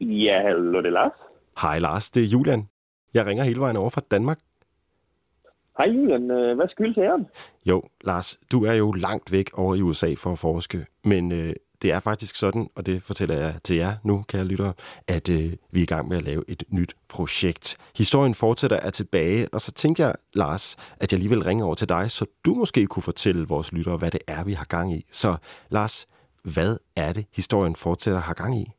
Ja, hallo, det er Lars. Hej Lars, det er Julian. Jeg ringer hele vejen over fra Danmark. Hej Julian, øh, hvad skyldes æren? Jo, Lars, du er jo langt væk over i USA for at forske, men øh, det er faktisk sådan, og det fortæller jeg til jer nu, kære lyttere, at øh, vi er i gang med at lave et nyt projekt. Historien fortsætter er tilbage, og så tænkte jeg, Lars, at jeg alligevel ringer over til dig, så du måske kunne fortælle vores lyttere, hvad det er, vi har gang i. Så Lars, hvad er det, historien fortsætter har gang i?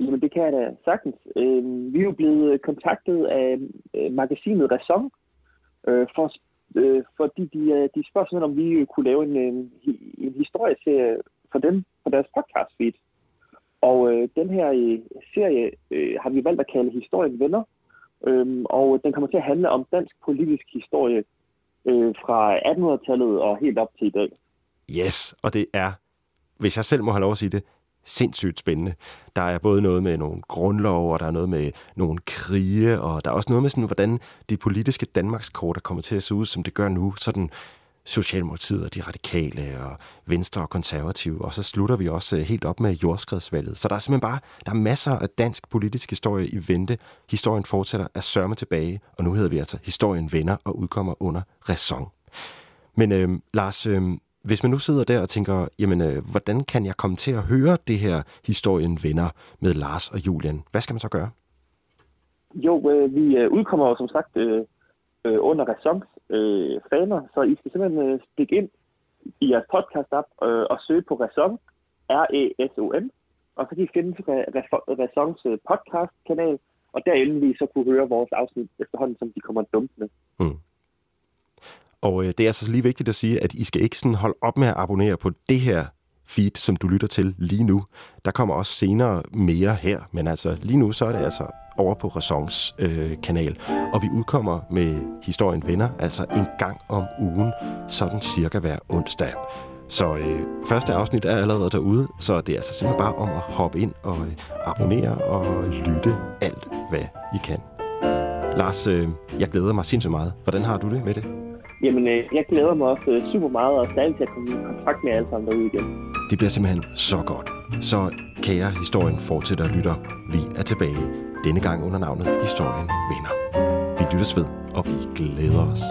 Jamen, det kan jeg da sagtens. Øh, vi er jo blevet kontaktet af øh, magasinet Ræson, øh, for, øh, fordi de, øh, de spørger sådan, om vi øh, kunne lave en, øh, en, en historieserie for dem på deres podcast feed. Og øh, den her øh, serie øh, har vi valgt at kalde Historien Venner, øh, og den kommer til at handle om dansk politisk historie øh, fra 1800-tallet og helt op til i dag. Yes, og det er, hvis jeg selv må have lov at sige det, sindssygt spændende. Der er både noget med nogle grundlov, og der er noget med nogle krige, og der er også noget med sådan, hvordan de politiske Danmarkskort er kommet til at se ud, som det gør nu. Sådan Socialdemokratiet og de radikale og Venstre og Konservative, og så slutter vi også øh, helt op med jordskredsvalget. Så der er simpelthen bare der er masser af dansk politisk historie i vente. Historien fortsætter at sørme tilbage, og nu hedder vi altså Historien Venner og udkommer under Ræson. Men øh, Lars, øh, hvis man nu sidder der og tænker, jamen, øh, hvordan kan jeg komme til at høre det her Historien Venner med Lars og Julian? Hvad skal man så gøre? Jo, øh, vi øh, udkommer jo som sagt øh, øh, under Ræsons øh, faner, så I skal simpelthen øh, stikke ind i jeres podcast-app øh, og søge på Ræson, R-E-S-O-N, og så kan I finde Ræsons øh, podcast-kanal, og derinde vil I så kunne høre vores afsnit efterhånden, som de kommer dumpende. Mm. Og øh, det er altså lige vigtigt at sige, at I skal ikke sådan holde op med at abonnere på det her feed, som du lytter til lige nu. Der kommer også senere mere her, men altså lige nu så er det altså over på Rassons øh, kanal. Og vi udkommer med Historien Venner, altså en gang om ugen, sådan cirka hver onsdag. Så øh, første afsnit er allerede derude, så det er altså simpelthen bare om at hoppe ind og øh, abonnere og lytte alt, hvad I kan. Lars, øh, jeg glæder mig sindssygt meget. Hvordan har du det med det? Jamen, øh, jeg glæder mig også øh, super meget, og stadig til at komme i kontakt med alle sammen derude igen. Det bliver simpelthen så godt. Så kære historien fortsætter og lytter. Vi er tilbage, denne gang under navnet Historien Vinder. Vi lyttes ved, og vi glæder os.